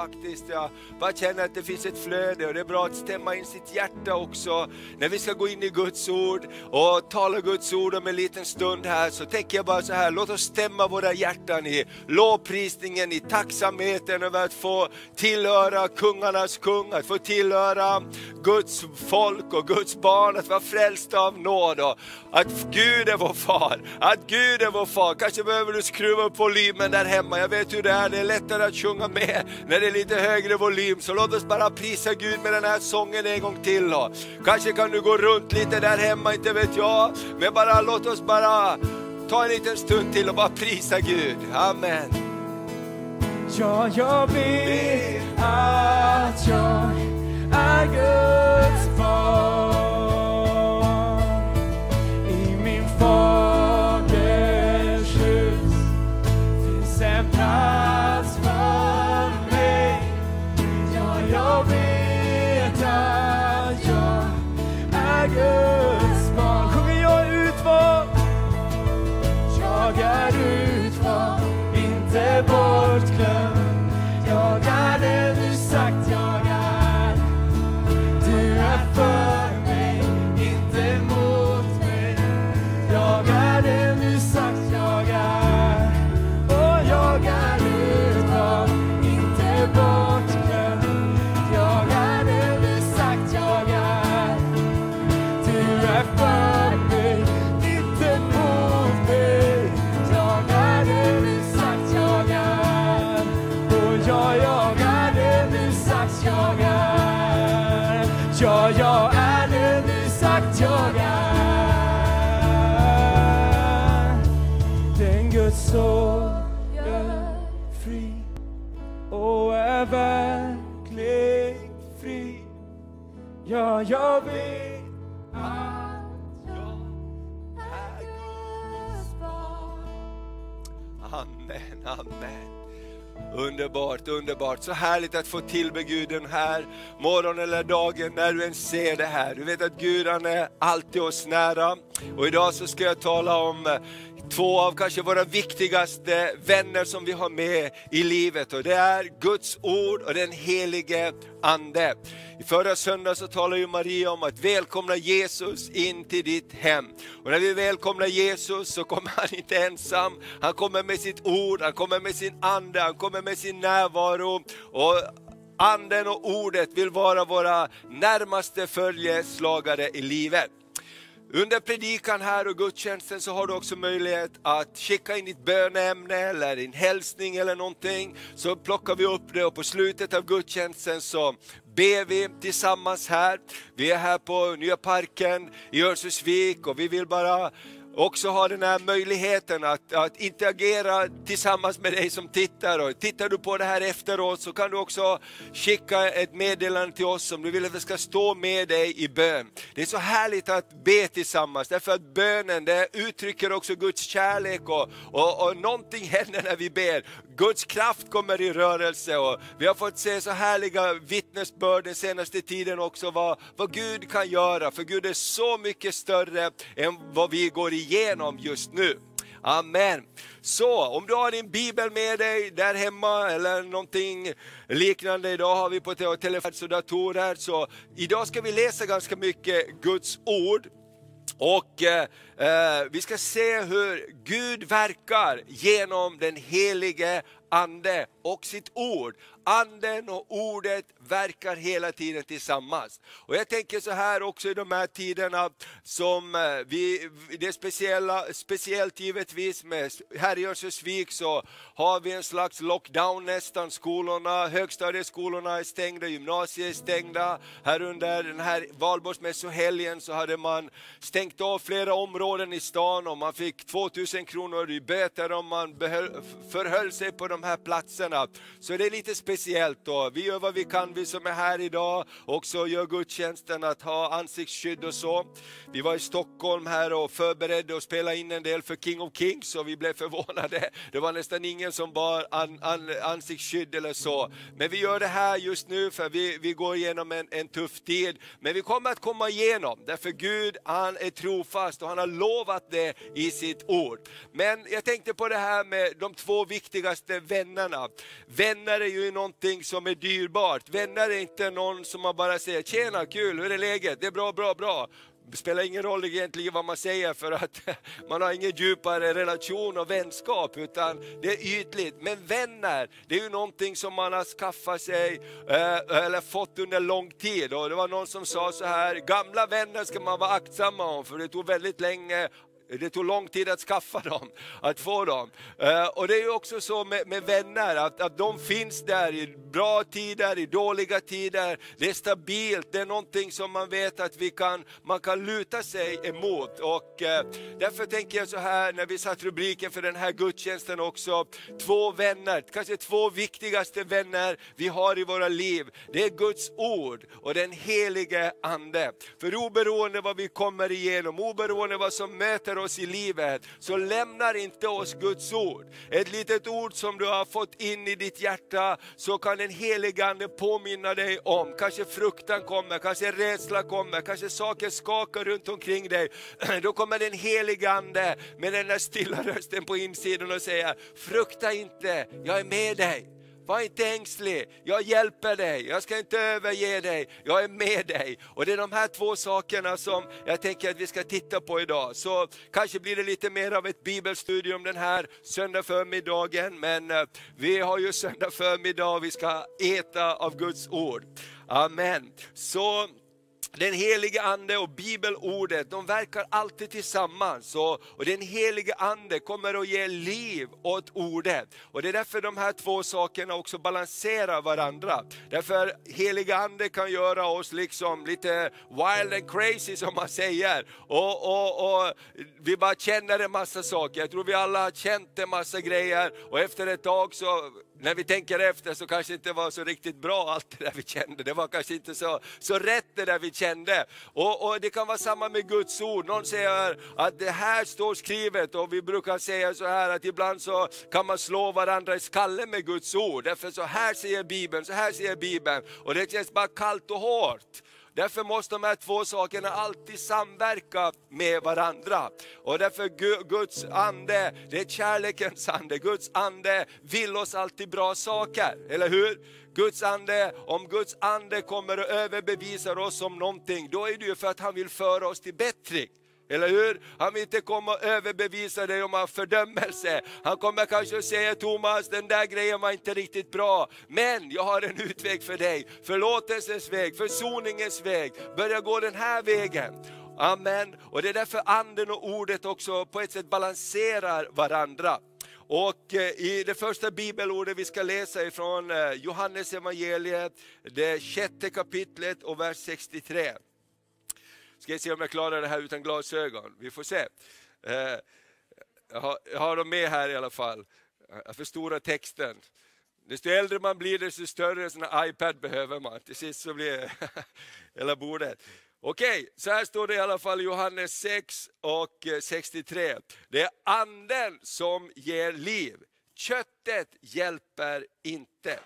faktiskt. Jag bara känner att det finns ett flöde och det är bra att stämma in sitt hjärta också. När vi ska gå in i Guds ord och tala Guds ord om en liten stund här så tänker jag bara så här, låt oss stämma våra hjärtan i lovprisningen, i tacksamheten över att få tillhöra kungarnas kung, att få tillhöra Guds folk och Guds barn, att vara frälsta av nåd och att Gud är vår far, att Gud är vår far. Kanske behöver du skruva upp volymen där hemma, jag vet hur det är, det är lättare att sjunga med när det är lite högre volym. Så låt oss bara prisa Gud med den här sången en gång till. Kanske kan du gå runt lite där hemma, inte vet jag. Men bara låt oss bara ta en liten stund till och bara prisa Gud. Amen. Ja, jag vet att jag är Guds jag är det du sagt jag är. Ja, jag är det du sagt jag är. Den Guds son är fri och är verkligt fri. Ja, jag vet att jag är Guds barn. Amen, amen. Underbart, underbart. Så härligt att få tillbe Gud den här morgonen eller dagen när du än ser det här. Du vet att Gud han är alltid oss nära. Och idag så ska jag tala om två av kanske våra viktigaste vänner som vi har med i livet. Och det är Guds ord och den helige Ande. I förra söndagen så talade ju Maria om att välkomna Jesus in till ditt hem. Och när vi välkomnar Jesus så kommer han inte ensam, han kommer med sitt ord, han kommer med sin ande, han kommer med sin närvaro. Och anden och ordet vill vara våra närmaste följeslagare i livet. Under predikan här och gudstjänsten så har du också möjlighet att skicka in ditt böneämne eller din hälsning eller någonting. Så plockar vi upp det och på slutet av gudstjänsten så ber vi tillsammans här. Vi är här på Nya Parken i Örnsköldsvik och vi vill bara också har den här möjligheten att, att interagera tillsammans med dig som tittar. Och tittar du på det här efteråt så kan du också skicka ett meddelande till oss om du vill att vi ska stå med dig i bön. Det är så härligt att be tillsammans därför att bönen det uttrycker också Guds kärlek och, och, och någonting händer när vi ber. Guds kraft kommer i rörelse och vi har fått se så härliga vittnesbörd den senaste tiden också vad, vad Gud kan göra. För Gud är så mycket större än vad vi går igenom just nu. Amen. Så om du har din bibel med dig där hemma eller någonting liknande, idag har vi på telefon och datorer. Så idag ska vi läsa ganska mycket Guds ord. Och eh, Eh, vi ska se hur Gud verkar genom den helige Ande och sitt ord. Anden och ordet verkar hela tiden tillsammans. Och jag tänker så här också i de här tiderna som eh, vi, det är speciella, speciellt givetvis med här i Örnsköldsvik så har vi en slags lockdown nästan. Skolorna, högstadieskolorna är stängda, gymnasiet är stängda. Här under den här valborgsmässohelgen så hade man stängt av flera områden områden i stan och man fick 2000 kronor i böter om man behöll, förhöll sig på de här platserna. Så det är lite speciellt då. Vi gör vad vi kan, vi som är här idag, också gör gudstjänsten att ha ansiktsskydd och så. Vi var i Stockholm här och förberedde och spelade in en del för King of Kings och vi blev förvånade. Det var nästan ingen som bar an, an, ansiktsskydd eller så. Men vi gör det här just nu för vi, vi går igenom en, en tuff tid. Men vi kommer att komma igenom, därför Gud han är trofast och han har lovat det i sitt ord. Men jag tänkte på det här med de två viktigaste vännerna. Vänner är ju någonting som är dyrbart. Vänner är inte någon som man bara säger, tjena kul, hur är läget? Det är bra, bra, bra. Det spelar ingen roll egentligen vad man säger för att man har ingen djupare relation och vänskap utan det är ytligt. Men vänner, det är ju någonting som man har skaffat sig eh, eller fått under lång tid. Och det var någon som sa så här, gamla vänner ska man vara aktsam om för det tog väldigt länge det tog lång tid att skaffa dem, att få dem. Eh, och det är ju också så med, med vänner, att, att de finns där i bra tider, i dåliga tider. Det är stabilt, det är någonting som man vet att vi kan, man kan luta sig emot. Och eh, därför tänker jag så här, när vi satt rubriken för den här gudstjänsten också, två vänner, kanske två viktigaste vänner vi har i våra liv. Det är Guds ord och den helige Ande. För oberoende vad vi kommer igenom, oberoende vad som möter oss i livet, så lämnar inte oss Guds ord. Ett litet ord som du har fått in i ditt hjärta, så kan den helige Ande påminna dig om, kanske fruktan kommer, kanske rädsla kommer, kanske saker skakar runt omkring dig. Då kommer den helige Ande med den där stilla rösten på insidan och säger, frukta inte, jag är med dig. Var inte ängslig, jag hjälper dig, jag ska inte överge dig, jag är med dig. Och det är de här två sakerna som jag tänker att vi ska titta på idag. Så kanske blir det lite mer av ett bibelstudium den här söndag förmiddagen, men eh, vi har ju söndag förmiddag och vi ska äta av Guds ord. Amen. Så den helige Ande och bibelordet, de verkar alltid tillsammans. Och, och den helige Ande kommer att ge liv åt ordet. Och det är därför de här två sakerna också balanserar varandra. Därför helige Ande kan göra oss liksom lite wild and crazy som man säger. Och, och, och vi bara känner en massa saker. Jag tror vi alla har känt en massa grejer och efter ett tag så när vi tänker efter så kanske det inte var så riktigt bra allt det där vi kände. Det var kanske inte så, så rätt det där vi kände. Och, och det kan vara samma med Guds ord. Någon säger att det här står skrivet och vi brukar säga så här att ibland så kan man slå varandra i skallen med Guds ord. Därför så här säger Bibeln, så här säger Bibeln. Och det känns bara kallt och hårt. Därför måste de här två sakerna alltid samverka med varandra. Och därför Guds ande, det är kärlekens ande. Guds ande vill oss alltid bra saker, eller hur? Guds ande, om Guds ande kommer och överbevisar oss om någonting, då är det ju för att han vill föra oss till bättring. Eller hur? Han vill inte komma och överbevisa dig om fördömelse. Han kommer kanske att säga Thomas, den där grejen var inte riktigt bra. Men jag har en utväg för dig. Förlåtelsens väg, försoningens väg. Börja gå den här vägen. Amen. Och det är därför anden och ordet också på ett sätt balanserar varandra. Och eh, i det första bibelordet vi ska läsa ifrån eh, Johannes evangeliet, det sjätte kapitlet och vers 63. Ska jag se om jag klarar det här utan glasögon. Vi får se. Eh, jag har, jag har dem med här i alla fall. Jag förstorar texten. Desto äldre man blir, desto större sån iPad behöver man. Till sist så blir hela bordet. Okej, så här står det i alla fall i Johannes 6 och eh, 63. Det är anden som ger liv. Köttet hjälper inte.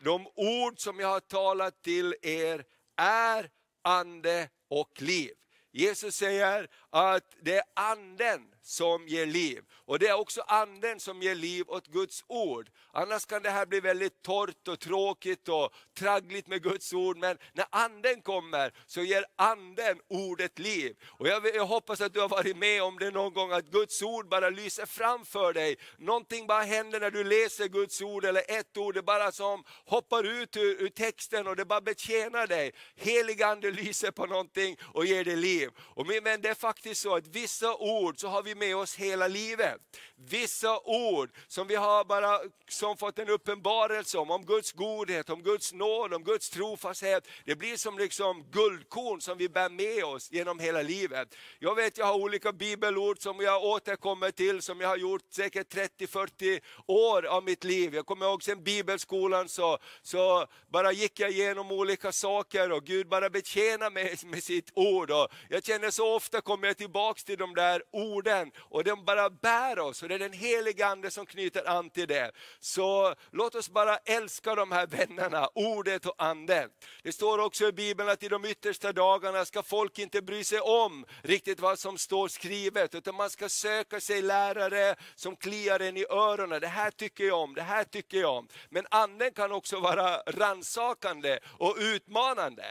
De ord som jag har talat till er är ande och liv. Jesus säger att det är anden som ger liv. Och det är också anden som ger liv åt Guds ord. Annars kan det här bli väldigt torrt och tråkigt och traggligt med Guds ord. Men när anden kommer så ger anden ordet liv. Och jag, jag hoppas att du har varit med om det någon gång, att Guds ord bara lyser framför dig. Någonting bara händer när du läser Guds ord, eller ett ord, det bara som hoppar ut ur, ur texten och det bara betjänar dig. Helig ande lyser på någonting och ger dig liv. Och min vän, det är faktiskt så att vissa ord så har vi vi med oss hela livet. Vissa ord som vi har bara som fått en uppenbarelse om, om Guds godhet, om Guds nåd, om Guds trofasthet. Det blir som liksom guldkorn som vi bär med oss genom hela livet. Jag vet, jag har olika bibelord som jag återkommer till, som jag har gjort säkert 30-40 år av mitt liv. Jag kommer ihåg sen bibelskolan så, så bara gick jag igenom olika saker och Gud bara betjänade mig med sitt ord. Och jag känner så ofta kommer jag tillbaks till de där orden och de bara bär oss. Och det är den heliga Ande som knyter an till det. Så låt oss bara älska de här vännerna, ordet och anden. Det står också i Bibeln att i de yttersta dagarna ska folk inte bry sig om riktigt vad som står skrivet, utan man ska söka sig lärare som kliar en i öronen. Det här tycker jag om, det här tycker jag om. Men anden kan också vara ransakande och utmanande.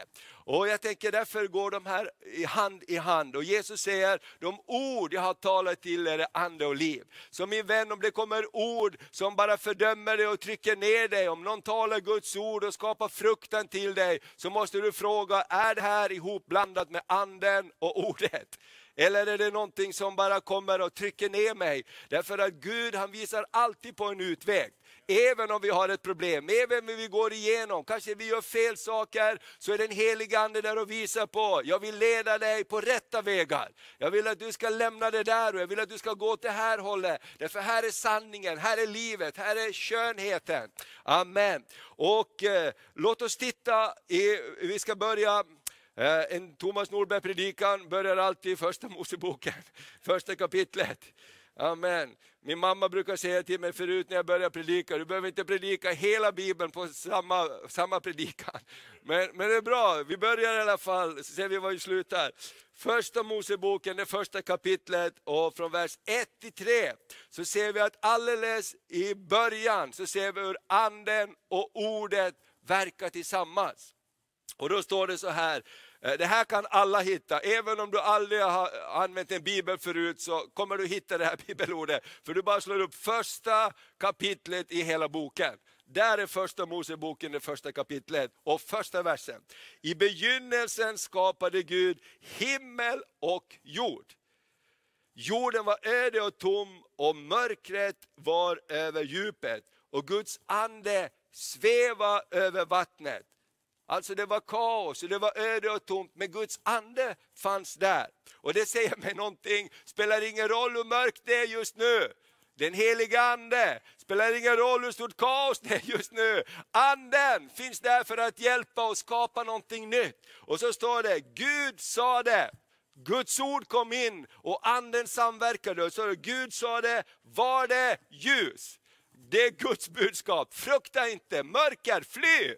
Och jag tänker därför går de här i hand i hand. Och Jesus säger, de ord jag har talat till er är ande och liv. Så min vän, om det kommer ord som bara fördömer dig och trycker ner dig, om någon talar Guds ord och skapar fruktan till dig, så måste du fråga, är det här ihopblandat med anden och ordet? Eller är det någonting som bara kommer och trycker ner mig? Därför att Gud han visar alltid på en utväg. Även om vi har ett problem, även om vi går igenom, kanske vi gör fel saker, så är den heliga Ande där och visar på, jag vill leda dig på rätta vägar. Jag vill att du ska lämna det där och jag vill att du ska gå åt det här hållet. Därför här är sanningen, här är livet, här är skönheten. Amen. Och eh, låt oss titta, i, vi ska börja eh, en Thomas Norberg predikan börjar alltid i första Moseboken, första kapitlet. Amen. Min mamma brukar säga till mig förut när jag började predika, du behöver inte predika hela Bibeln på samma, samma predikan. Men, men det är bra, vi börjar i alla fall, så ser vi var vi slutar. Första Moseboken, det första kapitlet, och från vers 1 till 3, så ser vi att alldeles i början så ser vi hur anden och ordet verkar tillsammans. Och då står det så här, Eh, det här kan alla hitta, även om du aldrig har använt en bibel förut så kommer du hitta det här bibelordet. För du bara slår upp första kapitlet i hela boken. Där är första Moseboken, det första kapitlet och första versen. I begynnelsen skapade Gud himmel och jord. Jorden var öde och tom och mörkret var över djupet och Guds ande sväva över vattnet. Alltså det var kaos, det var öde och tomt, men Guds ande fanns där. Och det säger mig någonting, spelar ingen roll hur mörkt det är just nu. Den heliga ande, spelar ingen roll hur stort kaos det är just nu. Anden finns där för att hjälpa och skapa någonting nytt. Och så står det, Gud sa det. Guds ord kom in och anden samverkade. Och så Gud sa det, var det ljus. Det är Guds budskap. Frukta inte, mörker, fly!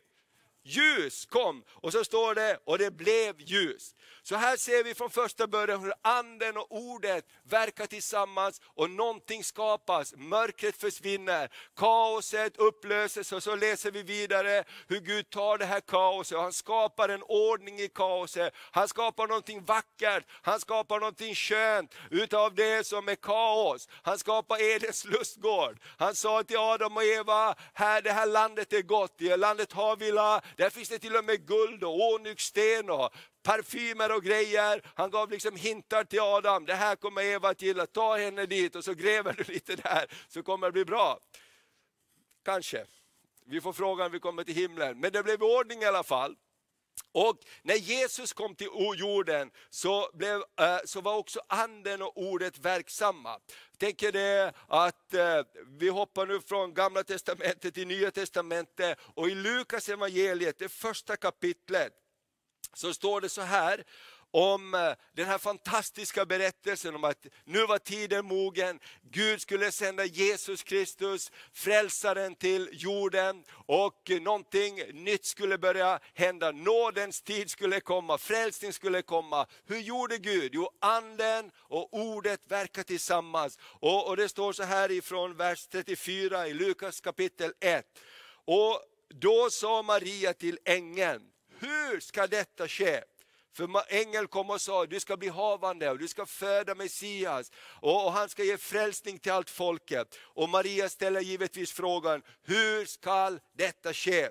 Ljus kom. Och så står det, och det blev ljus. Så här ser vi från första början hur anden och ordet verkar tillsammans och någonting skapas. Mörkret försvinner, kaoset upplöses och så läser vi vidare hur Gud tar det här kaoset och han skapar en ordning i kaoset. Han skapar någonting vackert, han skapar någonting skönt utav det som är kaos. Han skapar Edens lustgård. Han sa till Adam och Eva, här, det här landet är gott, i landet Havila, där finns det till och med guld och onyxsten och parfymer och grejer. Han gav liksom hintar till Adam, det här kommer Eva att gilla, ta henne dit och så gräver du lite där så kommer det bli bra. Kanske. Vi får fråga när vi kommer till himlen. Men det blev ordning i alla fall. Och när Jesus kom till jorden så, blev, eh, så var också anden och ordet verksamma. Tänker det att eh, vi hoppar nu från gamla testamentet till nya testamentet och i Lukas evangeliet, det första kapitlet, så står det så här om eh, den här fantastiska berättelsen om att nu var tiden mogen, Gud skulle sända Jesus Kristus, frälsaren till jorden och någonting nytt skulle börja hända. Nådens tid skulle komma, frälsning skulle komma. Hur gjorde Gud? Jo, anden och ordet verkar tillsammans. Och, och det står så här ifrån vers 34 i Lukas kapitel 1. Och då sa Maria till ängeln, hur ska detta ske? För ängeln kom och sa, du ska bli havande och du ska föda Messias och, och han ska ge frälsning till allt folket. Och Maria ställer givetvis frågan, hur ska detta ske?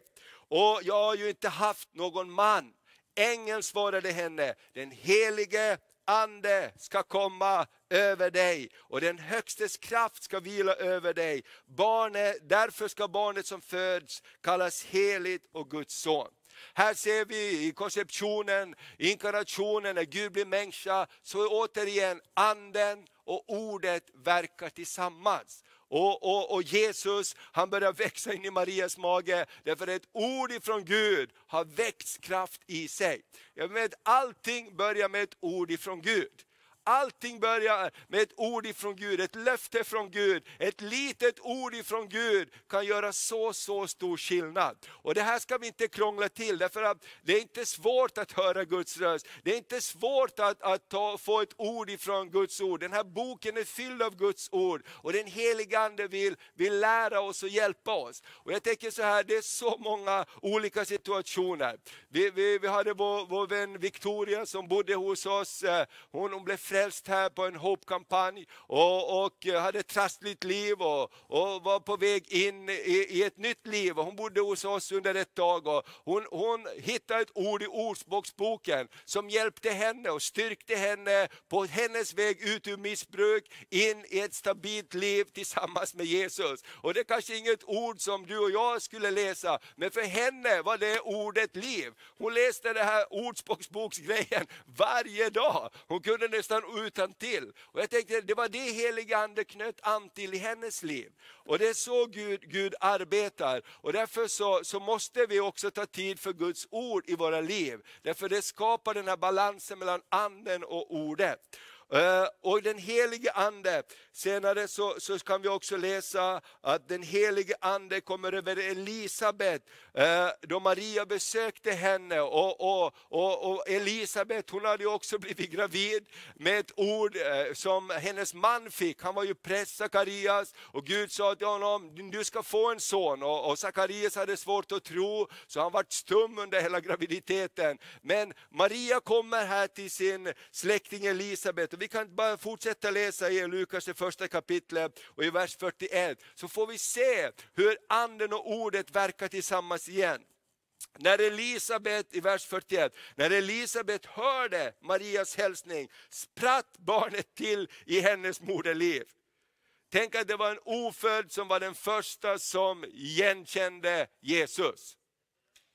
Och jag har ju inte haft någon man. Ängeln svarade henne, den helige ande ska komma över dig och den högstes kraft ska vila över dig. Barnet, därför ska barnet som föds kallas heligt och Guds son. Här ser vi i konceptionen, inkarnationen, när Gud blir människa, så återigen anden och ordet verkar tillsammans. Och, och, och, Jesus han börjar växa in i Marias mage, därför att ett ord ifrån Gud har växt kraft i sig. Jag vet, allting börjar med ett ord ifrån Gud. Allting börjar med ett ord ifrån Gud, ett löfte från Gud. Ett litet ord ifrån Gud kan göra så, så stor skillnad. Och det här ska vi inte krångla till, därför att det är inte svårt att höra Guds röst. Det är inte svårt att, att ta, få ett ord ifrån Guds ord. Den här boken är fylld av Guds ord och den helige Ande vill, vill lära oss och hjälpa oss. Och jag tänker så här, det är så många olika situationer. Vi, vi, vi hade vår, vår vän Victoria som bodde hos oss, eh, hon, hon blev frälst här på en Hope-kampanj och, och hade ett trassligt liv och, och, var på väg in i, i, ett nytt liv. Hon bodde hos oss under ett tag och hon, hon hittade ett ord i Ordspråksboken som hjälpte henne och styrkte henne på hennes väg ut ur missbruk, in i ett stabilt liv tillsammans med Jesus. Och det är kanske inget ord som du och jag skulle läsa, men för henne var det ordet liv. Hon läste det här Ordspråksboksgrejen varje dag. Hon kunde nästan och utan till. Och jag tänkte det var det heliga ande knöt an till i hennes liv. Och det är så Gud, Gud arbetar. Och därför så, så måste vi också ta tid för Guds ord i våra liv. Därför det skapar den här balansen mellan anden och ordet. Eh, och den helige Ande, senare så, så kan vi också läsa att den helige Ande kommer över Elisabet, eh, då Maria besökte henne och, och, och, och Elisabet hon hade också blivit gravid med ett ord eh, som hennes man fick, han var ju präst Sakarias och Gud sa till honom, du ska få en son. Och, och Sakarias hade svårt att tro så han var stum under hela graviditeten. Men Maria kommer här till sin släkting Elisabet vi kan bara fortsätta läsa i Lukas det första kapitlet och i vers 41, så får vi se hur anden och ordet verkar tillsammans igen. När Elisabet, i vers 41, när Elisabet hörde Marias hälsning spratt barnet till i hennes moderliv. Tänk att det var en ofödd som var den första som igenkände Jesus.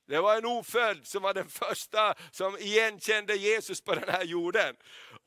Det var en ofödd som var den första som igenkände Jesus på den här jorden.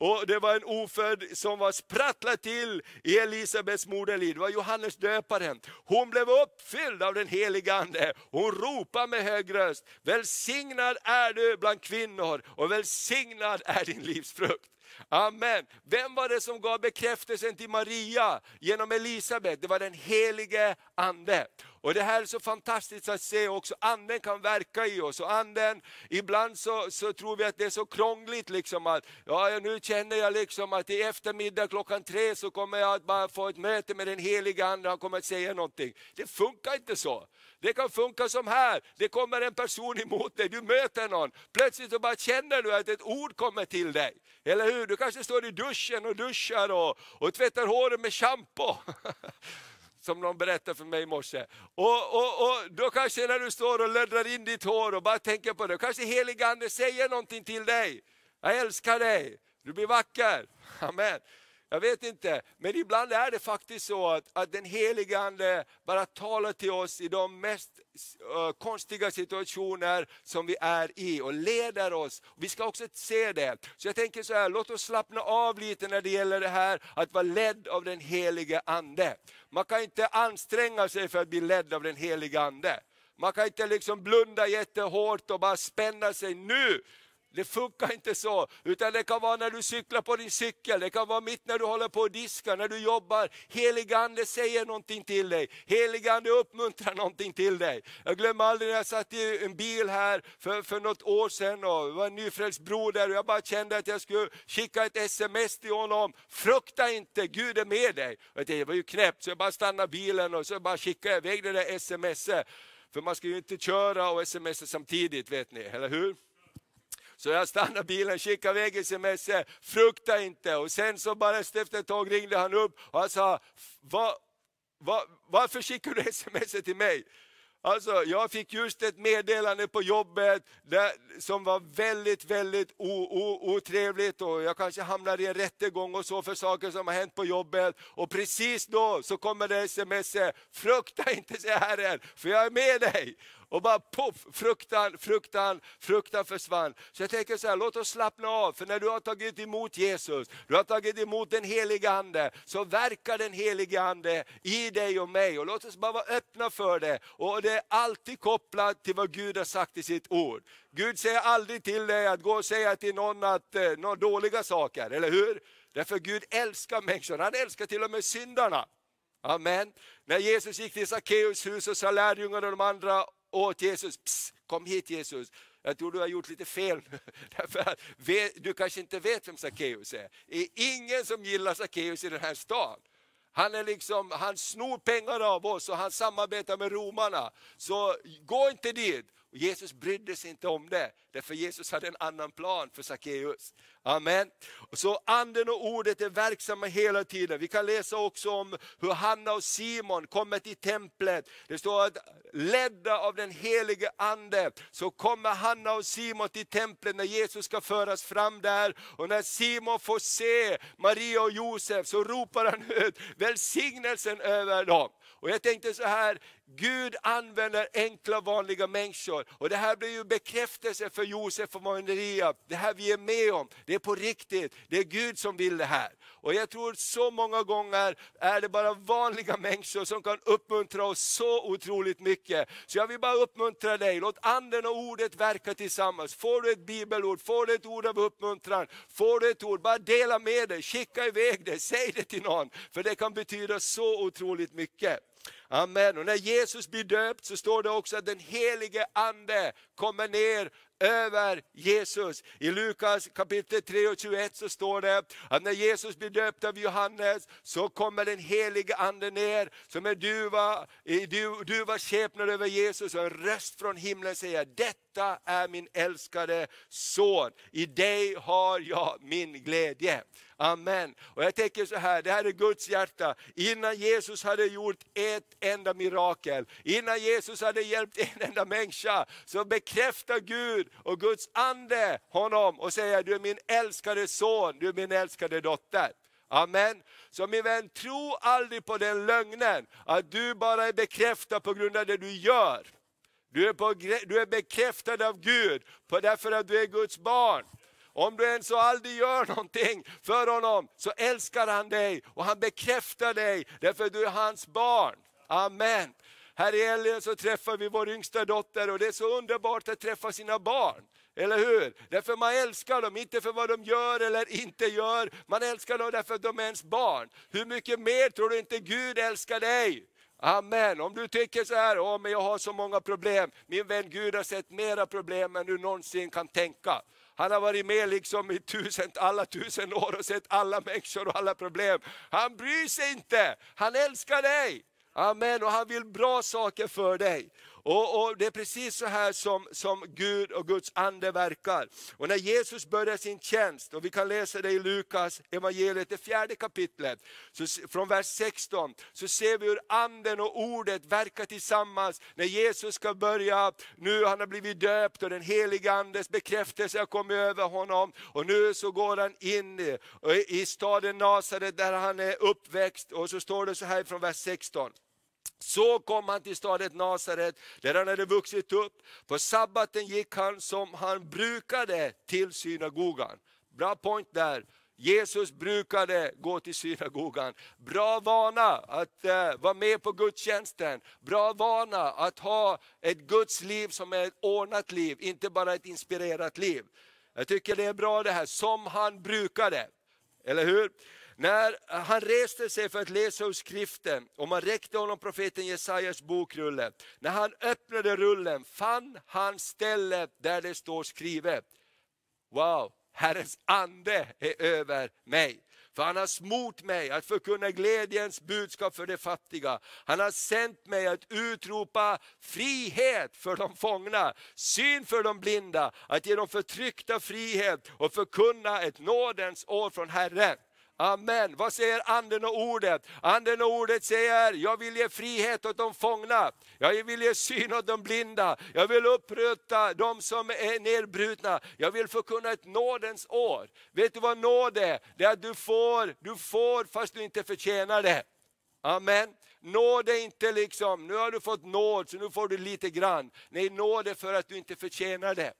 Och det var en ofödd som var sprattlat till i Elisabets moderliv, det var Johannes döparen. Hon blev uppfylld av den heliga Ande, hon ropade med hög röst, välsignad är du bland kvinnor och välsignad är din livsfrukt. Amen. Vem var det som gav bekräftelsen till Maria genom Elisabet? Det var den helige Ande. Och Det här är så fantastiskt att se också, anden kan verka i oss. Och anden, ibland så, så tror vi att det är så krångligt, liksom att ja, nu känner jag liksom att i eftermiddag klockan tre så kommer jag att bara få ett möte med den heliga Ande, han kommer att säga någonting. Det funkar inte så. Det kan funka som här, det kommer en person emot dig, du möter någon, plötsligt så bara känner du att ett ord kommer till dig. Eller hur? Du kanske står i duschen och duschar och, och tvättar håret med shampoo. som någon berättade för mig i morse. Och, och, och då kanske när du står och löddrar in ditt hår och bara tänker på det, kanske heligande säger någonting till dig. Jag älskar dig, du blir vacker. Amen. Jag vet inte, men ibland är det faktiskt så att, att den helige Ande bara talar till oss i de mest uh, konstiga situationer som vi är i och leder oss. Vi ska också se det. Så jag tänker så här, låt oss slappna av lite när det gäller det här att vara ledd av den helige Ande. Man kan inte anstränga sig för att bli ledd av den helige Ande. Man kan inte liksom blunda jättehårt och bara spänna sig nu det funkar inte så, utan det kan vara när du cyklar på din cykel, det kan vara mitt när du håller på att diska, när du jobbar. Heligande säger någonting till dig, heligande uppmuntrar någonting till dig. Jag glömmer aldrig när jag satt i en bil här för, för något år sedan och det var en nyfrälst broder och jag bara kände att jag skulle skicka ett sms till honom. Frukta inte, Gud är med dig. Och det var ju knäppt så jag bara stannade bilen och så bara skickade jag iväg det där smset. För man ska ju inte köra och smsa samtidigt vet ni, eller hur? Så jag stannade bilen, skickade iväg sms, frukta inte. Och sen så bara efter ett tag ringde han upp och han sa, Va, va, varför skickar du sms till mig? Alltså, jag fick just ett meddelande på jobbet där, som var väldigt, väldigt o, o, otrevligt och jag kanske hamnar i en rättegång och så för saker som har hänt på jobbet. Och precis då så kommer det sms, frukta inte säger Herren, för jag är med dig. Och bara poff, fruktan, fruktan, fruktan försvann. Så jag tänker så här, låt oss slappna av, för när du har tagit emot Jesus, du har tagit emot den helige Ande, så verkar den helige Ande i dig och mig. Och låt oss bara vara öppna för det. Och det är alltid kopplat till vad Gud har sagt i sitt ord. Gud säger aldrig till dig att gå och säga till någon att, eh, några dåliga saker, eller hur? Därför Gud älskar människor, han älskar till och med syndarna. Amen. När Jesus gick till Sackeus hus och sa lärjungarna och de andra åt Jesus, Psst, kom hit Jesus, jag tror du har gjort lite fel. Därför att, du kanske inte vet vem Sackeus är. Det är ingen som gillar Sackeus i den här stan. Han, är liksom, han snor pengar av oss och han samarbetar med romarna. Så gå inte dit. Och Jesus brydde sig inte om det, därför Jesus hade en annan plan för Sackeus. Amen. Så anden och ordet är verksamma hela tiden. Vi kan läsa också om hur Hanna och Simon kommer till templet. Det står att ledda av den helige ande så kommer Hanna och Simon till templet när Jesus ska föras fram där. Och när Simon får se Maria och Josef så ropar han ut välsignelsen över dem. Och jag tänkte så här, Gud använder enkla vanliga människor. Och det här blir ju bekräftelse för Josef och Maria. Det här vi är med om, det är på riktigt. Det är Gud som vill det här. Och jag tror så många gånger är det bara vanliga människor som kan uppmuntra oss så otroligt mycket. Så jag vill bara uppmuntra dig, låt anden och ordet verka tillsammans. Får du ett bibelord, får du ett ord av uppmuntran, får du ett ord, bara dela med dig, skicka iväg det, säg det till någon. För det kan betyda så otroligt mycket. Amen. Och när Jesus blir döpt så står det också att den helige Ande kommer ner över Jesus. I Lukas kapitel 3 och 21 så står det att när Jesus blir döpt av Johannes så kommer den helige Ande ner som en duva, i duva skepnad över Jesus och en röst från himlen säger detta detta är min älskade son, i dig har jag min glädje. Amen. Och jag tänker så här, det här är Guds hjärta. Innan Jesus hade gjort ett enda mirakel, innan Jesus hade hjälpt en enda människa, så bekräftar Gud och Guds ande honom och säger, du är min älskade son, du är min älskade dotter. Amen. Så min vän, tro aldrig på den lögnen, att du bara är bekräftad på grund av det du gör. Du är, på, du är bekräftad av Gud, på därför att du är Guds barn. Om du ens aldrig gör någonting för honom, så älskar han dig och han bekräftar dig, därför att du är hans barn. Amen. Här i helgen så träffar vi vår yngsta dotter och det är så underbart att träffa sina barn. Eller hur? Därför man älskar dem, inte för vad de gör eller inte gör. Man älskar dem därför att de är ens barn. Hur mycket mer tror du inte Gud älskar dig? Amen. Om du tycker så här, oh, men jag har så många problem. Min vän Gud har sett mera problem än du någonsin kan tänka. Han har varit med liksom i tusen, alla tusen år och sett alla människor och alla problem. Han bryr sig inte, han älskar dig. Amen, och han vill bra saker för dig. Och, och, Det är precis så här som, som Gud och Guds ande verkar. Och när Jesus börjar sin tjänst, och vi kan läsa det i Lukas evangeliet, det fjärde kapitlet, så, från vers 16, så ser vi hur anden och ordet verkar tillsammans. När Jesus ska börja, nu han har blivit döpt och den helige andes bekräftelse har kommit över honom. Och nu så går han in i, i staden Nasaret där han är uppväxt. Och så står det så här från vers 16. Så kom han till staden Nasaret, där han hade vuxit upp. På sabbaten gick han som han brukade till synagogan. Bra point där. Jesus brukade gå till synagogan. Bra vana att uh, vara med på gudstjänsten. Bra vana att ha ett Guds liv som är ett ordnat liv, inte bara ett inspirerat liv. Jag tycker det är bra det här, som han brukade. Eller hur? När han reste sig för att läsa ur skriften och man räckte honom profeten Jesajas bokrulle. När han öppnade rullen fann han stället där det står skrivet. Wow, Herrens ande är över mig. För han har smort mig att förkunna glädjens budskap för de fattiga. Han har sänt mig att utropa frihet för de fångna, syn för de blinda, att ge de förtryckta frihet och förkunna ett nådens år från Herren. Amen. Vad säger anden och ordet? Anden och ordet säger, jag vill ge frihet åt de fångna. Jag vill ge syn åt de blinda. Jag vill upprätta de som är nedbrutna. Jag vill förkunna ett nådens år. Vet du vad nåd är? Det är att du får, du får fast du inte förtjänar det. Amen. Nåd är inte liksom, nu har du fått nåd så nu får du lite grann. Nej, nåd är för att du inte förtjänar det.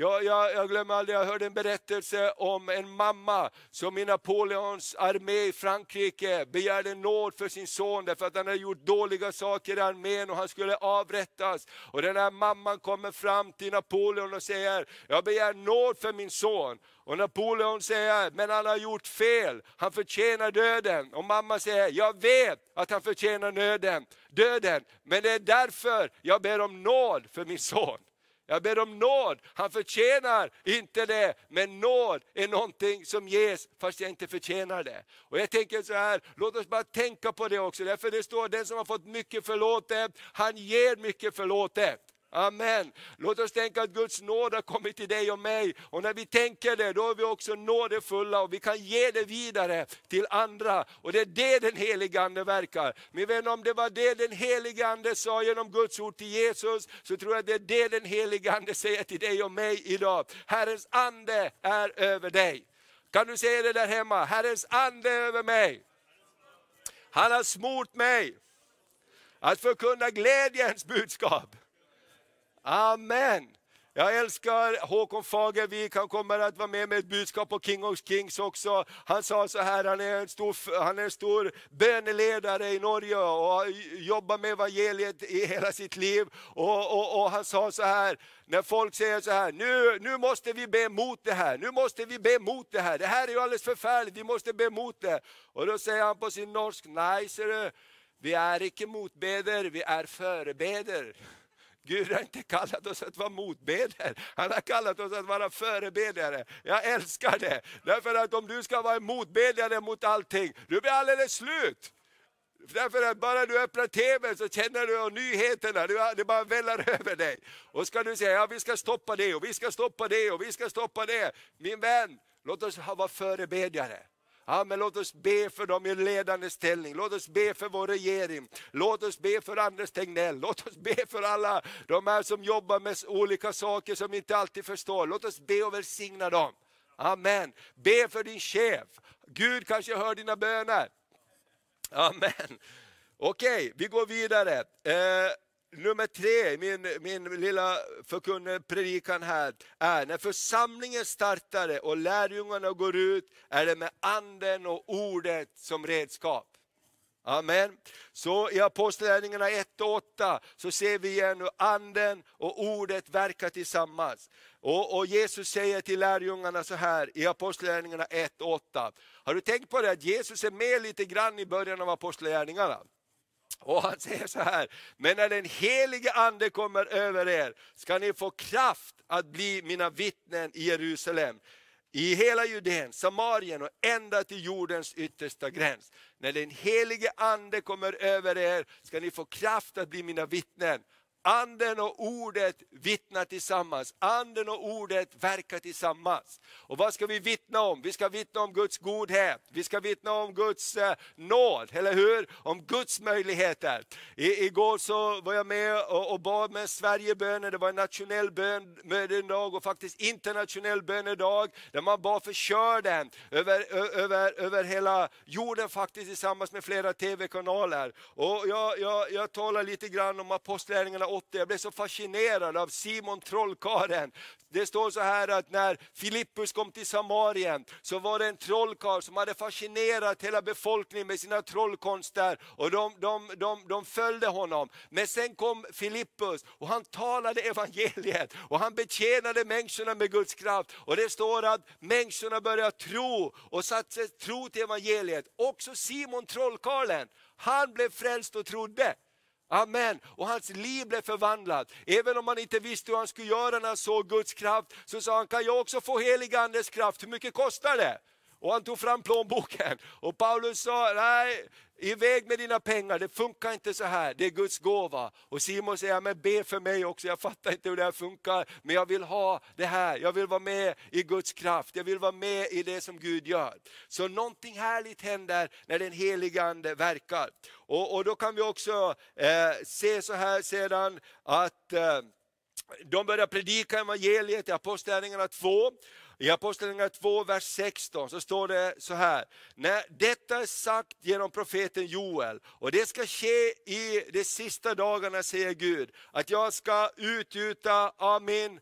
Jag, jag, jag glömmer aldrig, jag hörde en berättelse om en mamma som i Napoleons armé i Frankrike begärde nåd för sin son därför att han hade gjort dåliga saker i armén och han skulle avrättas. Och den här mamman kommer fram till Napoleon och säger, jag begär nåd för min son. Och Napoleon säger, men han har gjort fel, han förtjänar döden. Och mamma säger, jag vet att han förtjänar nöden, döden, men det är därför jag ber om nåd för min son. Jag ber om nåd, han förtjänar inte det, men nåd är någonting som ges fast jag inte förtjänar det. Och jag tänker så här, låt oss bara tänka på det också, därför det står den som har fått mycket förlåtet, han ger mycket förlåtet. Amen. Låt oss tänka att Guds nåd har kommit till dig och mig. Och när vi tänker det, då är vi också nådefulla och vi kan ge det vidare till andra. Och det är det den helige Ande verkar. Min vän, om det var det den helige Ande sa genom Guds ord till Jesus, så tror jag att det är det den helige Ande säger till dig och mig idag. Herrens Ande är över dig. Kan du säga det där hemma? Herrens Ande är över mig. Han har smort mig att förkunna glädjens budskap. Amen. Jag älskar Håkon Fagervik, han kommer att vara med med ett budskap på King of Kings också. Han sa så här, han är en stor, han är en stor böneledare i Norge och jobbar med evangeliet i hela sitt liv. Och, och, och, han sa så här, när folk säger så här, nu, nu måste vi be mot det här, nu måste vi be mot det här, det här är ju alldeles förfärligt, vi måste be mot det. Och då säger han på sin norsk, nej ser du, vi är inte motbeder, vi är förebeder. Gud har inte kallat oss att vara motbedjare, han har kallat oss att vara förebedjare. Jag älskar det, därför att om du ska vara motbedjare mot allting, du blir alldeles slut. Därför att bara du öppnar TVn så känner du och nyheterna, det bara väller över dig. Och ska du säga, ja vi ska stoppa det och vi ska stoppa det och vi ska stoppa det. Min vän, låt oss vara förebedjare. Ja, men låt oss be för dem i ledande ställning, låt oss be för vår regering, låt oss be för Anders Tegnell, låt oss be för alla de här som jobbar med olika saker som vi inte alltid förstår. Låt oss be och välsigna dem. Amen. Be för din chef. Gud kanske hör dina böner. Amen. Okej, okay, vi går vidare. Eh, nummer tre, min, min lilla predikan här, är när församlingen startade och lärjungarna går ut, är det med anden och ordet som redskap. Amen. Så i Apostlagärningarna 1 och 8 så ser vi igen hur anden och ordet verkar tillsammans. Och, och Jesus säger till lärjungarna så här i Apostlagärningarna 1 och 8. Har du tänkt på det att Jesus är med lite grann i början av Apostlagärningarna? Och han säger så här, men när den helige ande kommer över er ska ni få kraft att bli mina vittnen i Jerusalem, i hela Judeen, Samarien och ända till jordens yttersta gräns. När den helige ande kommer över er ska ni få kraft att bli mina vittnen. Anden och ordet vittnar tillsammans, anden och ordet verkar tillsammans. Och vad ska vi vittna om? Vi ska vittna om Guds godhet, vi ska vittna om Guds eh, nåd, eller hur? Om Guds möjligheter. I, igår så var jag med och, och bad med Sverigebönen, det var en nationell bönedag och faktiskt internationell bönedag, där man bad för körden över, över, över hela jorden faktiskt tillsammans med flera TV-kanaler. Och jag, jag, jag talar lite grann om apostlärningarna 80. jag blev så fascinerad av Simon trollkaren. Det står så här att när Filippus kom till Samarien så var det en trollkarl som hade fascinerat hela befolkningen med sina trollkonster och de, de, de, de följde honom. Men sen kom Filippus och han talade evangeliet och han betjänade människorna med Guds kraft. Och det står att människorna började tro och satte tro till evangeliet. Också Simon trollkarlen, han blev frälst och trodde. Amen. Och hans liv blev förvandlat. Även om han inte visste hur han skulle göra när han såg Guds kraft, så sa han, kan jag också få helig andes kraft? Hur mycket kostar det? Och han tog fram plånboken. Och Paulus sa, nej, iväg med dina pengar, det funkar inte så här, det är Guds gåva. Och Simon säger, men be för mig också, jag fattar inte hur det här funkar, men jag vill ha det här, jag vill vara med i Guds kraft, jag vill vara med i det som Gud gör. Så någonting härligt händer när den heliga Ande verkar. Och, och då kan vi också eh, se så här sedan att eh, de börjar predika evangeliet i Apostlagärningarna 2. I Apostlagärningarna 2, vers 16 så står det så här. När detta är sagt genom profeten Joel, och det ska ske i de sista dagarna, säger Gud, att jag ska utgjuta av min,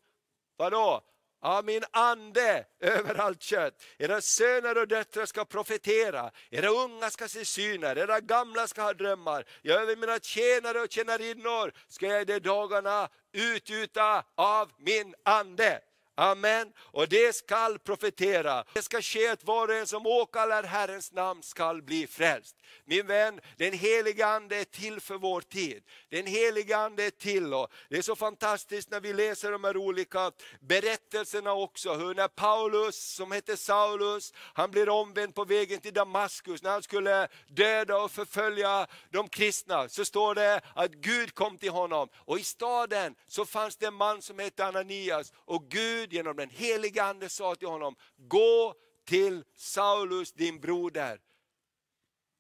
vadå? av min ande över allt kött. Era söner och döttrar ska profetera, era unga ska se syner, era gamla ska ha drömmar. Jag över mina tjänare och tjänarinnor ska jag i de dagarna utgjuta av min ande. Amen. Och det skall profetera. Det ska ske att var och en som åkallar Herrens namn skall bli frälst. Min vän, den heliga Ande är till för vår tid. Den heliga Ande är till och det är så fantastiskt när vi läser de här olika berättelserna också. Hur när Paulus, som hette Saulus, han blir omvänd på vägen till Damaskus, när han skulle döda och förfölja de kristna, så står det att Gud kom till honom. Och i staden så fanns det en man som hette Ananias och Gud genom den heliga Ande sa till honom, gå till Saulus din broder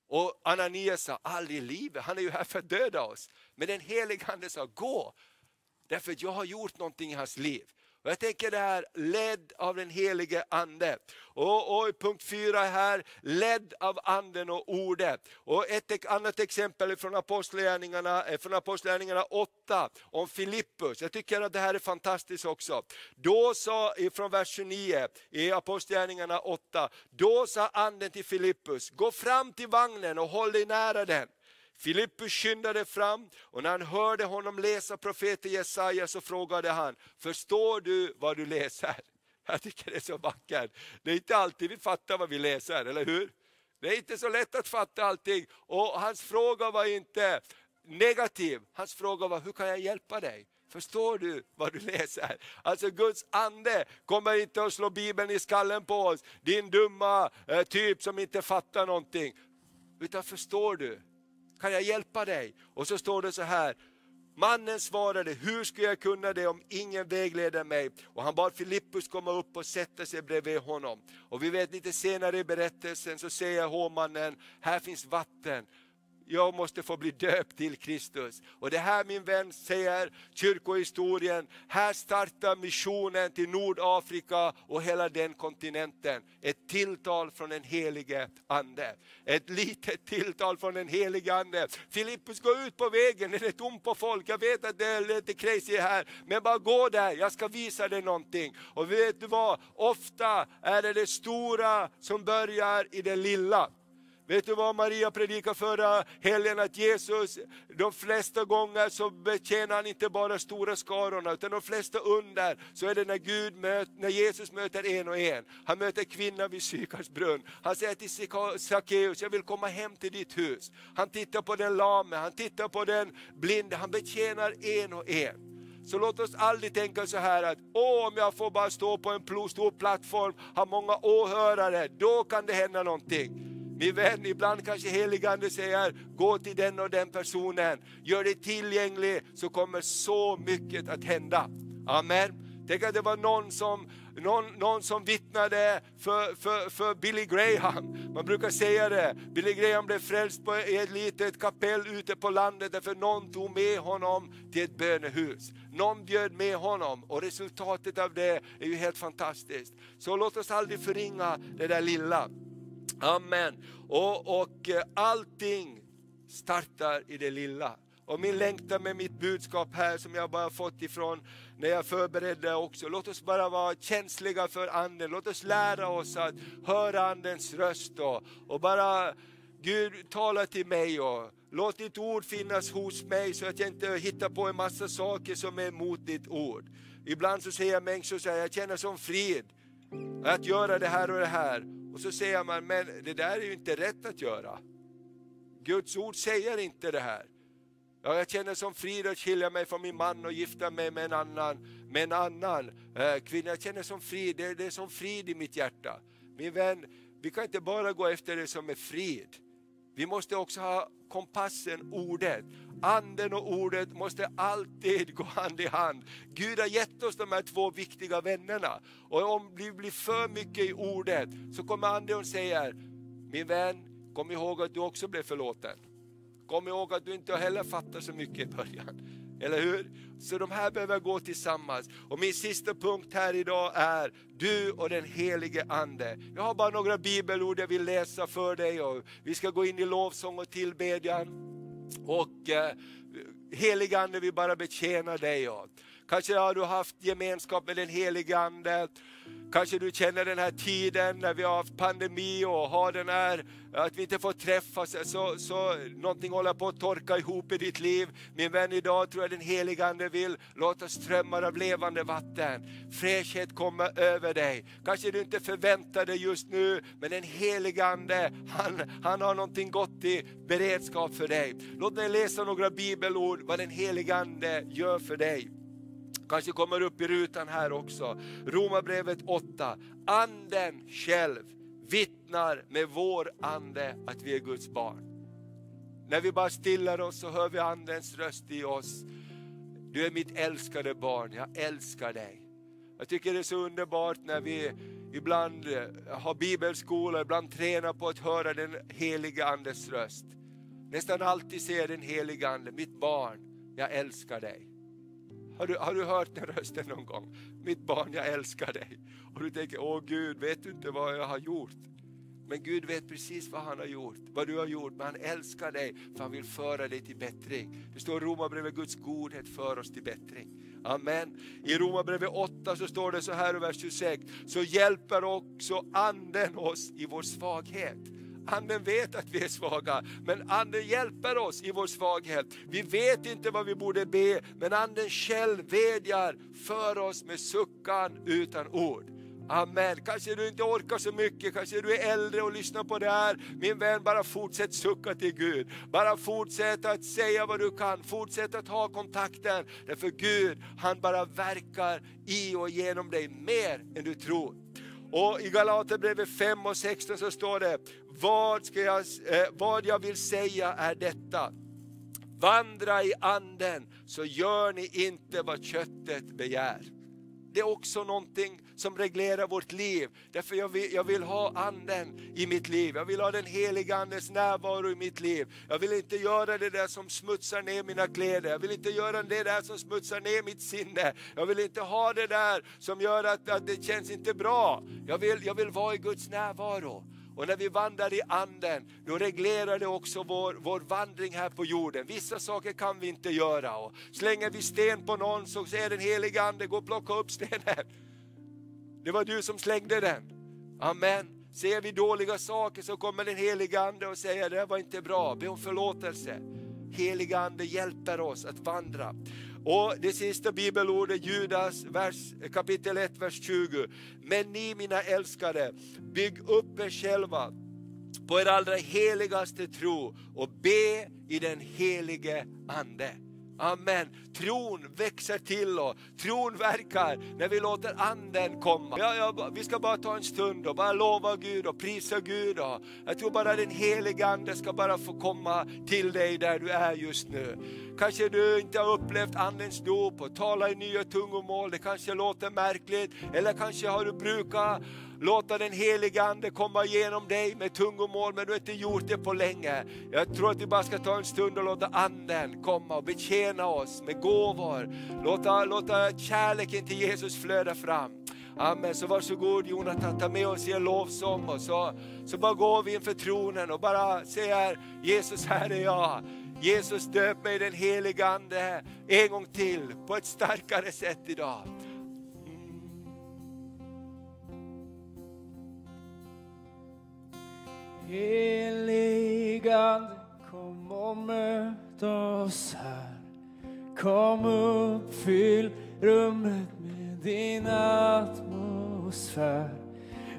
och Ananias sa, aldrig i livet, han är ju här för att döda oss. Men den helige Ande sa, gå, därför att jag har gjort någonting i hans liv. Och jag tänker det här, ledd av den helige Ande. Och, och punkt fyra här, ledd av Anden och Ordet. Och ett annat exempel från Apostlagärningarna, eh, från Apostlagärningarna 8, om Filippus. Jag tycker att det här är fantastiskt också. Då sa, från vers 29 i Apostlagärningarna 8, då sa Anden till Filippus, gå fram till vagnen och håll dig nära den. Filippus skyndade fram och när han hörde honom läsa profeten Jesaja så frågade han, förstår du vad du läser? Jag tycker det är så vackert. Det är inte alltid vi fattar vad vi läser, eller hur? Det är inte så lätt att fatta allting. Och hans fråga var inte negativ, hans fråga var, hur kan jag hjälpa dig? Förstår du vad du läser? Alltså Guds ande kommer inte att slå Bibeln i skallen på oss, din dumma eh, typ som inte fattar någonting. Utan förstår du? Kan jag hjälpa dig? Och så står det så här, Mannen svarade, hur ska jag kunna det om ingen vägleder mig? Och han bad Filippus komma upp och sätta sig bredvid honom. Och vi vet lite senare i berättelsen så säger hovmannen, här finns vatten jag måste få bli döpt till Kristus. Och det här min vän säger kyrkohistorien, här startar missionen till Nordafrika och hela den kontinenten. Ett tilltal från den helige Ande. Ett litet tilltal från den helige Ande. Filippus gå ut på vägen, den är tom på folk, jag vet att det är lite crazy här, men bara gå där, jag ska visa dig någonting. Och vet du vad, ofta är det det stora som börjar i det lilla. Vet du vad Maria predikade förra eh, helgen? Att Jesus, de flesta gånger så betjänar han inte bara stora skarorna, utan de flesta under så är det när, Gud möt, när Jesus möter en och en. Han möter kvinnan vid Sykars brunn. Han säger till Sackeus, jag vill komma hem till ditt hus. Han tittar på den lame, han tittar på den blinde, han betjänar en och en. Så låt oss aldrig tänka så här att Åh, om jag får bara stå på en stor plattform, ha många åhörare, då kan det hända någonting. Min vän, ibland kanske heligande säger, gå till den och den personen, gör dig tillgänglig så kommer så mycket att hända. Amen. Tänk att det var någon som, någon, någon som vittnade för, för, för Billy Graham. Man brukar säga det, Billy Graham blev frälst på ett litet kapell ute på landet därför någon tog med honom till ett bönehus. Någon bjöd med honom och resultatet av det är ju helt fantastiskt. Så låt oss aldrig förringa det där lilla. Amen. Och, och eh, allting startar i det lilla. Och min längtan med mitt budskap här som jag bara fått ifrån när jag förberedde också. Låt oss bara vara känsliga för anden. Låt oss lära oss att höra andens röst och, och bara Gud tala till mig och låt ditt ord finnas hos mig så att jag inte hittar på en massa saker som är emot ditt ord. Ibland så säger människor så här, jag känner som frid att göra det här och det här. Och så säger man, men det där är ju inte rätt att göra. Guds ord säger inte det här. Ja, jag känner som frid att skilja mig från min man och gifta mig med en annan, med en annan eh, kvinna. Jag känner som frid, det, det är som frid i mitt hjärta. Min vän, vi kan inte bara gå efter det som är frid vi måste också ha kompassen, ordet. Anden och ordet måste alltid gå hand i hand. Gud har gett oss de här två viktiga vännerna. Och om vi blir för mycket i ordet så kommer anden och säger, min vän, kom ihåg att du också blev förlåten. Kom ihåg att du inte heller fattar så mycket i början. Eller hur? Så de här behöver gå tillsammans. Och min sista punkt här idag är du och den helige Ande. Jag har bara några bibelord jag vill läsa för dig och vi ska gå in i lovsång och tillbedjan. Och eh, helige Ande vill bara betjäna dig. Och. Kanske har du haft gemenskap med den helige Ande Kanske du känner den här tiden när vi har haft pandemi och har den här, att vi inte får träffas, så, så någonting håller på att torka ihop i ditt liv. Min vän, idag tror jag den helige Ande vill låta strömmar av levande vatten, fräschhet komma över dig. Kanske du inte förväntar dig just nu, men den helige Ande, han, han har någonting gott i beredskap för dig. Låt mig läsa några bibelord, vad den helige Ande gör för dig kanske kommer upp i rutan här också. Romarbrevet 8. Anden själv vittnar med vår ande att vi är Guds barn. När vi bara stillar oss så hör vi andens röst i oss. Du är mitt älskade barn, jag älskar dig. Jag tycker det är så underbart när vi ibland eh, har bibelskola, ibland tränar på att höra den heliga andes röst. Nästan alltid ser den heliga ande, mitt barn, jag älskar dig. Har du, har du hört den rösten någon gång? Mitt barn, jag älskar dig. Och du tänker, åh Gud, vet du inte vad jag har gjort? Men Gud vet precis vad han har gjort, vad du har gjort, men han älskar dig för han vill föra dig till bättring. Det står i Romarbrevet, Guds godhet för oss till bättring. Amen. I Romarbrevet 8 så står det så här i vers 26, så hjälper också anden oss i vår svaghet. Anden vet att vi är svaga, men Anden hjälper oss i vår svaghet. Vi vet inte vad vi borde be, men Anden själv vädjar för oss med suckan utan ord. Amen. Kanske du inte orkar så mycket, kanske du är äldre och lyssnar på det här. Min vän, bara fortsätt sucka till Gud. Bara fortsätt att säga vad du kan, fortsätt att ha kontakten. Därför Gud, han bara verkar i och genom dig mer än du tror. Och i Galaterbrevet 5 och 16 så står det, vad, ska jag, eh, vad jag vill säga är detta. Vandra i anden så gör ni inte vad köttet begär. Det är också någonting som reglerar vårt liv. Därför jag vill, jag vill ha anden i mitt liv. Jag vill ha den heliga andens närvaro i mitt liv. Jag vill inte göra det där som smutsar ner mina kläder. Jag vill inte göra det där som smutsar ner mitt sinne. Jag vill inte ha det där som gör att, att det känns inte bra. Jag vill, jag vill vara i Guds närvaro. Och när vi vandrar i anden, då reglerar det också vår, vår vandring här på jorden. Vissa saker kan vi inte göra. Och slänger vi sten på någon så säger den helige ande, gå och plocka upp stenen. Det var du som slängde den. Amen. Ser vi dåliga saker så kommer den helige ande och säger, det var inte bra, be om förlåtelse. Heliga ande hjälper oss att vandra. Och det sista bibelordet, Judas vers, kapitel 1, vers 20. Men ni mina älskade, bygg upp er själva på er allra heligaste tro och be i den helige Ande. Amen. Tron växer till och tron verkar när vi låter anden komma. Ja, ja, vi ska bara ta en stund och bara lova Gud och prisa Gud. Och jag tror bara den heliga ande ska bara få komma till dig där du är just nu. Kanske du inte har upplevt andens dop och talar i nya tungomål, det kanske låter märkligt. Eller kanske har du brukat låta den heliga Ande komma igenom dig med tungomål, men du har inte gjort det på länge. Jag tror att vi bara ska ta en stund och låta Anden komma och betjäna oss med gåvor. Låta, låta kärleken till Jesus flöda fram. Amen, så varsågod Jonathan, ta med oss i en lovsång och så, så bara går vi inför tronen och bara säger Jesus här är jag. Jesus döp mig i den heliga Ande en gång till på ett starkare sätt idag. Heligande, kom och möt oss här. Kom uppfyll rummet med din atmosfär.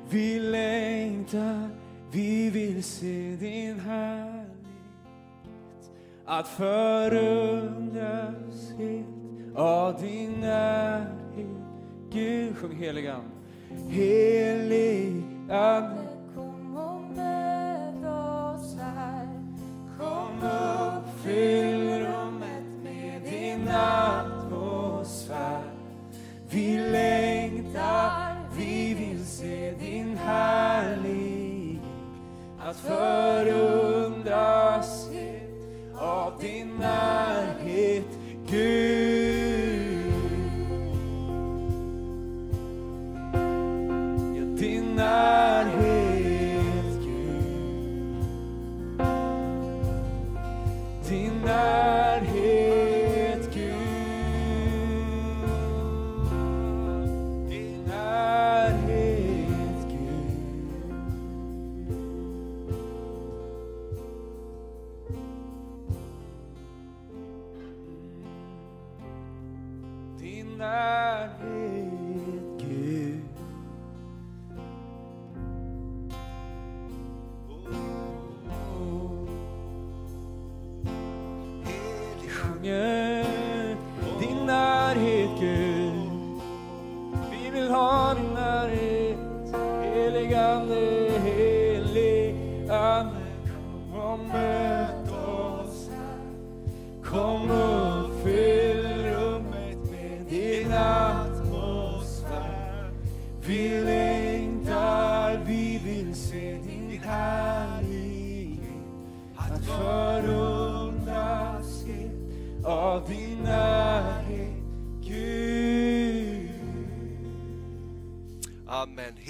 Vi längtar, vi vill se din härlighet. Att förundras helt av din närhet. Gud, sjung heligan. Heligande att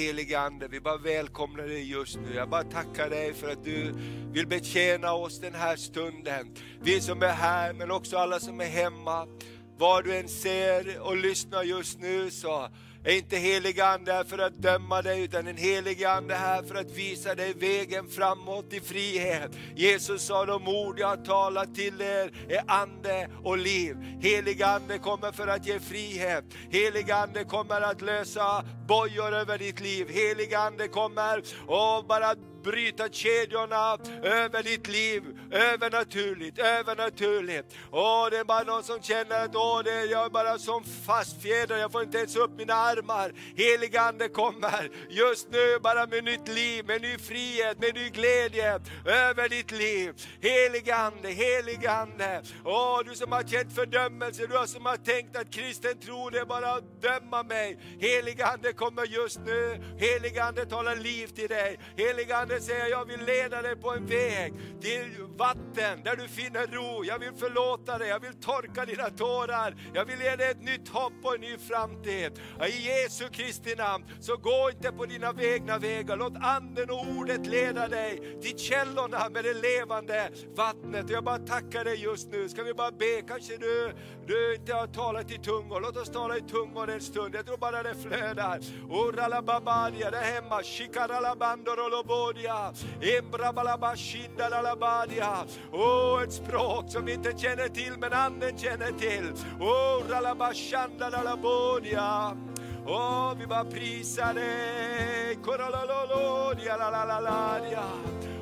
Helige Ande, vi bara välkomnar dig just nu. Jag bara tackar dig för att du vill betjäna oss den här stunden. Vi som är här, men också alla som är hemma. Vad du än ser och lyssnar just nu så är inte helig Ande här för att döma dig, utan en helig Ande här för att visa dig vägen framåt i frihet. Jesus sa de ord jag har talat till er är ande och liv. Helig Ande kommer för att ge frihet. Helig Ande kommer att lösa bojor över ditt liv. Helig Ande kommer och bara bryta kedjorna över ditt liv, övernaturligt, övernaturligt. Åh, det är bara någon som känner att åh, det är jag är bara som fastfjädrad, jag får inte ens upp mina armar. Helig Ande kommer just nu bara med nytt liv, med ny frihet, med ny glädje över ditt liv. Helig Ande, helig Ande. Åh, du som har känt fördömelse, du som har tänkt att kristen tro det är bara att döma mig. Helig Ande kommer just nu. Helig Ande talar liv till dig. Helig Fader säger jag vill leda dig på en väg. Till vatten där du finner ro. Jag vill förlåta dig, jag vill torka dina tårar. Jag vill ge dig ett nytt hopp och en ny framtid. I Jesu Kristi namn, så gå inte på dina egna vägar. Låt anden och ordet leda dig till källorna med det levande vattnet. Och jag bara tackar dig just nu. Ska vi bara be, kanske du, du inte har talat i tungor. Låt oss tala i tungor en stund. Jag tror bara det flödar. Oh, Oralababadia där hemma, shikaralabandorolobodia, embrabalabashindalalabadia. Åh, ett språk som vi inte känner till men anden känner till. Oralabashandalalabodia. Åh, vi bara prisar dig.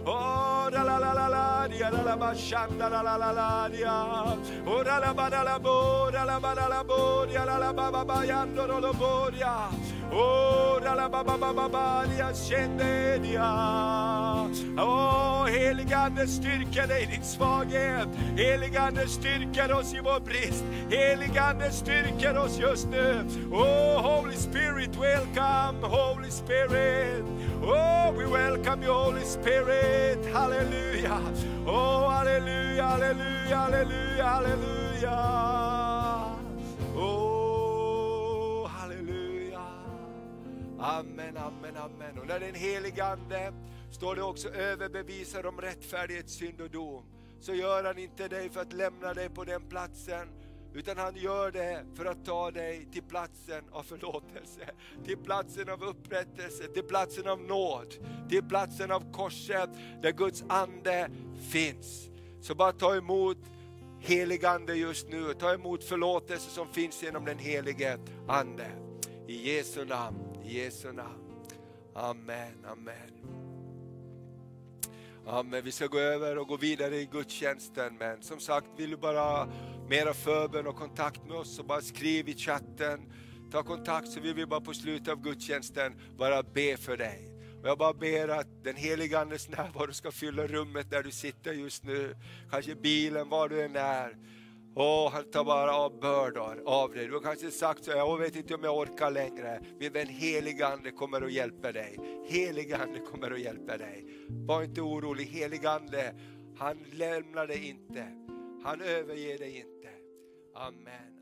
Oh, Koralololodia, la la la la dia. Oh, la la la la la dia, la la ba shanda la la la la dia. Oh, la la ba da la bo, la la ba da la bo, dia, la la ba ba ba yando ro lo bo dia. Oh, la la ba ba ba ba ba dia, shende dia. Oh, Åh, heligande styrka dig i din svaghet. Heligande styrker oss i vår brist. Heligande styrker oss just nu. Oh, Holy Spirit, welcome, Holy Spirit. Oh, welcome you, Holy Spirit. Hallelujah. Oh, hallelujah, hallelujah, hallelujah, hallelujah. Oh, hallelujah. Amen, amen, amen. Och när den helige Ande står det också överbevisar om rättfärdighet, synd och dom. Så gör han inte dig för att lämna dig på den platsen, utan han gör det för att ta dig till platsen av förlåtelse, till platsen av upprättelse, till platsen av nåd, till platsen av korset där Guds ande finns. Så bara ta emot helig ande just nu, ta emot förlåtelse som finns genom den helige ande. I Jesu namn, i Jesu namn. Amen, amen. Amen. Vi ska gå över och gå vidare i gudstjänsten, men som sagt, vill du bara ha mera förbön och kontakt med oss så bara skriv i chatten. Ta kontakt så vill vi bara på slutet av gudstjänsten bara be för dig. Och jag bara ber att den heliga Andes närvaro ska fylla rummet där du sitter just nu. Kanske bilen, var du än är. Åh, han tar bara av bördor av dig. Du har kanske sagt så, jag vet inte om jag orkar längre. Min vän, helige Ande kommer att hjälpa dig. Helige Ande kommer att hjälpa dig. Var inte orolig, helige Ande, han lämnar dig inte. Han överger dig inte. Amen.